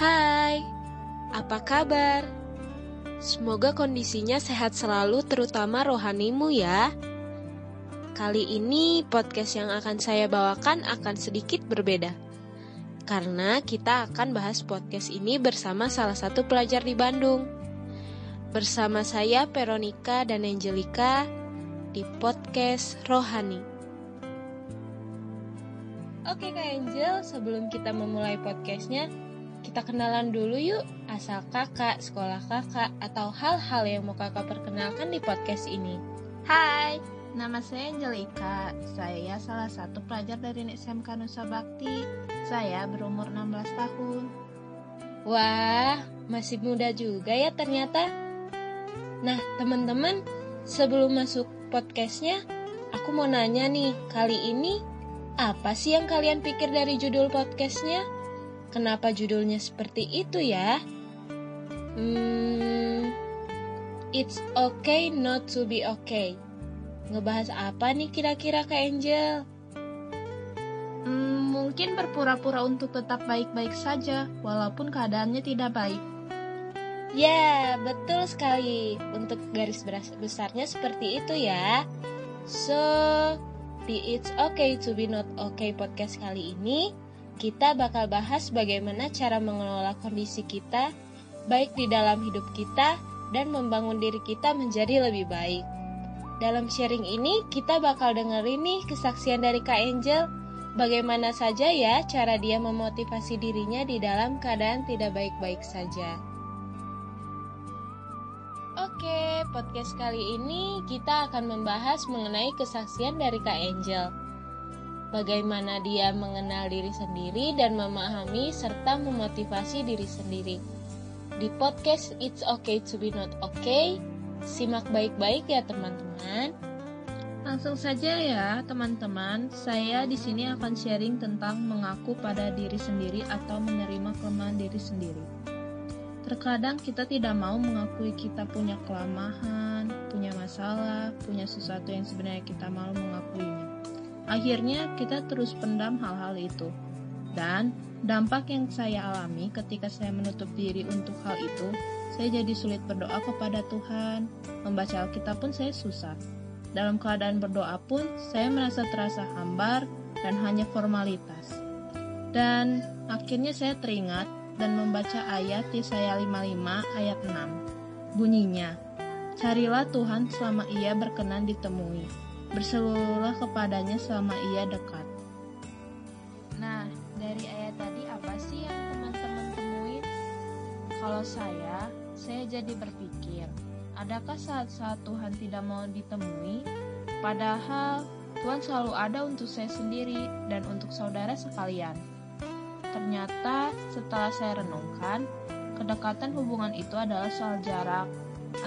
Hai, apa kabar? Semoga kondisinya sehat selalu terutama rohanimu ya. Kali ini podcast yang akan saya bawakan akan sedikit berbeda. Karena kita akan bahas podcast ini bersama salah satu pelajar di Bandung. Bersama saya Veronica dan Angelika di podcast Rohani. Oke Kak Angel, sebelum kita memulai podcastnya, kita kenalan dulu yuk asal kakak, sekolah kakak, atau hal-hal yang mau kakak perkenalkan di podcast ini. Hai, nama saya Angelika. Saya salah satu pelajar dari SMK Nusa Bakti. Saya berumur 16 tahun. Wah, masih muda juga ya ternyata. Nah, teman-teman, sebelum masuk podcastnya, aku mau nanya nih, kali ini apa sih yang kalian pikir dari judul podcastnya? Kenapa judulnya seperti itu ya? Hmm, it's okay not to be okay. Ngebahas apa nih kira-kira Kak Angel? Hmm, mungkin berpura-pura untuk tetap baik-baik saja, walaupun keadaannya tidak baik. Ya, betul sekali. Untuk garis besarnya seperti itu ya. So, di It's Okay to be Not Okay podcast kali ini, kita bakal bahas bagaimana cara mengelola kondisi kita, baik di dalam hidup kita, dan membangun diri kita menjadi lebih baik. Dalam sharing ini, kita bakal dengerin nih kesaksian dari Kak Angel, bagaimana saja ya cara dia memotivasi dirinya di dalam keadaan tidak baik-baik saja. Oke, podcast kali ini kita akan membahas mengenai kesaksian dari Kak Angel. Bagaimana dia mengenal diri sendiri dan memahami serta memotivasi diri sendiri. Di podcast It's Okay to be Not Okay, simak baik-baik ya teman-teman. Langsung saja ya teman-teman, saya di sini akan sharing tentang mengaku pada diri sendiri atau menerima kelemahan diri sendiri. Terkadang kita tidak mau mengakui kita punya kelemahan, punya masalah, punya sesuatu yang sebenarnya kita mau mengakuinya. Akhirnya kita terus pendam hal-hal itu. Dan dampak yang saya alami ketika saya menutup diri untuk hal itu, saya jadi sulit berdoa kepada Tuhan. Membaca Alkitab pun saya susah. Dalam keadaan berdoa pun, saya merasa terasa hambar dan hanya formalitas. Dan akhirnya saya teringat dan membaca ayat Yesaya 55 ayat 6. Bunyinya, Carilah Tuhan selama ia berkenan ditemui. Berseluruhlah kepadanya selama ia dekat. Nah, dari ayat tadi apa sih yang teman-teman temuin? Kalau saya, saya jadi berpikir, adakah saat-saat Tuhan tidak mau ditemui? Padahal Tuhan selalu ada untuk saya sendiri dan untuk saudara sekalian. Ternyata setelah saya renungkan, kedekatan hubungan itu adalah soal jarak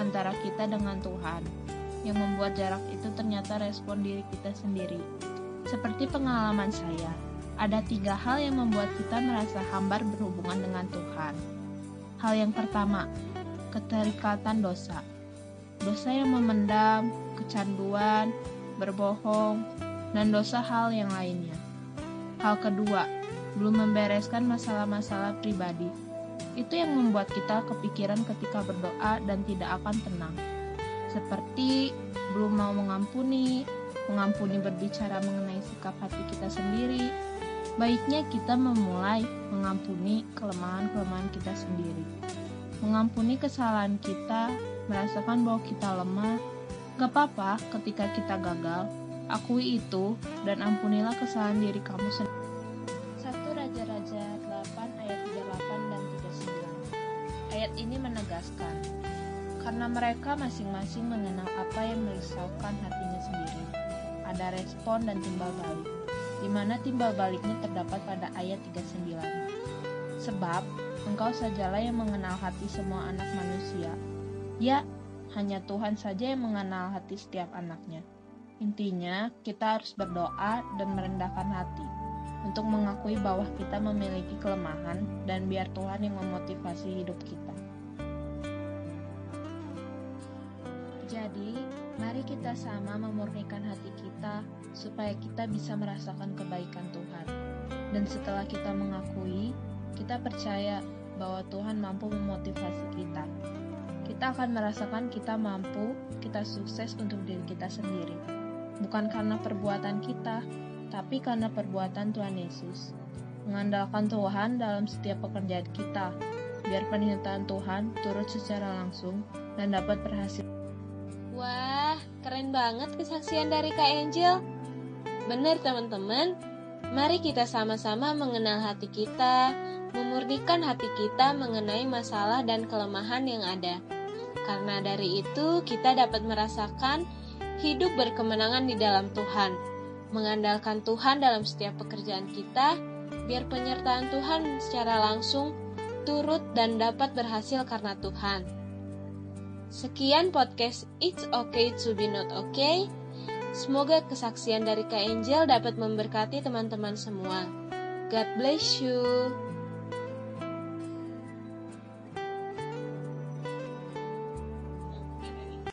antara kita dengan Tuhan. Yang membuat jarak itu ternyata respon diri kita sendiri. Seperti pengalaman saya, ada tiga hal yang membuat kita merasa hambar berhubungan dengan Tuhan. Hal yang pertama, keterikatan dosa. Dosa yang memendam, kecanduan, berbohong, dan dosa hal yang lainnya. Hal kedua, belum membereskan masalah-masalah pribadi. Itu yang membuat kita kepikiran ketika berdoa dan tidak akan tenang. Seperti belum mau mengampuni, mengampuni berbicara mengenai sikap hati kita sendiri. Baiknya kita memulai mengampuni kelemahan-kelemahan kita sendiri. Mengampuni kesalahan kita, merasakan bahwa kita lemah. Gak apa-apa ketika kita gagal, akui itu dan ampunilah kesalahan diri kamu sendiri. Ayat ini menegaskan, karena mereka masing-masing mengenal apa yang merisaukan hatinya sendiri. Ada respon dan timbal balik, di mana timbal baliknya terdapat pada ayat 39. Sebab, engkau sajalah yang mengenal hati semua anak manusia. Ya, hanya Tuhan saja yang mengenal hati setiap anaknya. Intinya, kita harus berdoa dan merendahkan hati untuk mengakui bahwa kita memiliki kelemahan dan biar Tuhan yang memotivasi hidup kita. Jadi, mari kita sama memurnikan hati kita supaya kita bisa merasakan kebaikan Tuhan. Dan setelah kita mengakui, kita percaya bahwa Tuhan mampu memotivasi kita. Kita akan merasakan kita mampu, kita sukses untuk diri kita sendiri. Bukan karena perbuatan kita, tapi karena perbuatan Tuhan Yesus. Mengandalkan Tuhan dalam setiap pekerjaan kita, biar pernyataan Tuhan turut secara langsung dan dapat berhasil. Wah, keren banget kesaksian dari Kak Angel. Benar teman-teman, mari kita sama-sama mengenal hati kita, memurnikan hati kita mengenai masalah dan kelemahan yang ada. Karena dari itu kita dapat merasakan hidup berkemenangan di dalam Tuhan, mengandalkan Tuhan dalam setiap pekerjaan kita, biar penyertaan Tuhan secara langsung turut dan dapat berhasil karena Tuhan. Sekian podcast It's Okay to Be Not Okay. Semoga kesaksian dari Kak Angel dapat memberkati teman-teman semua. God bless you.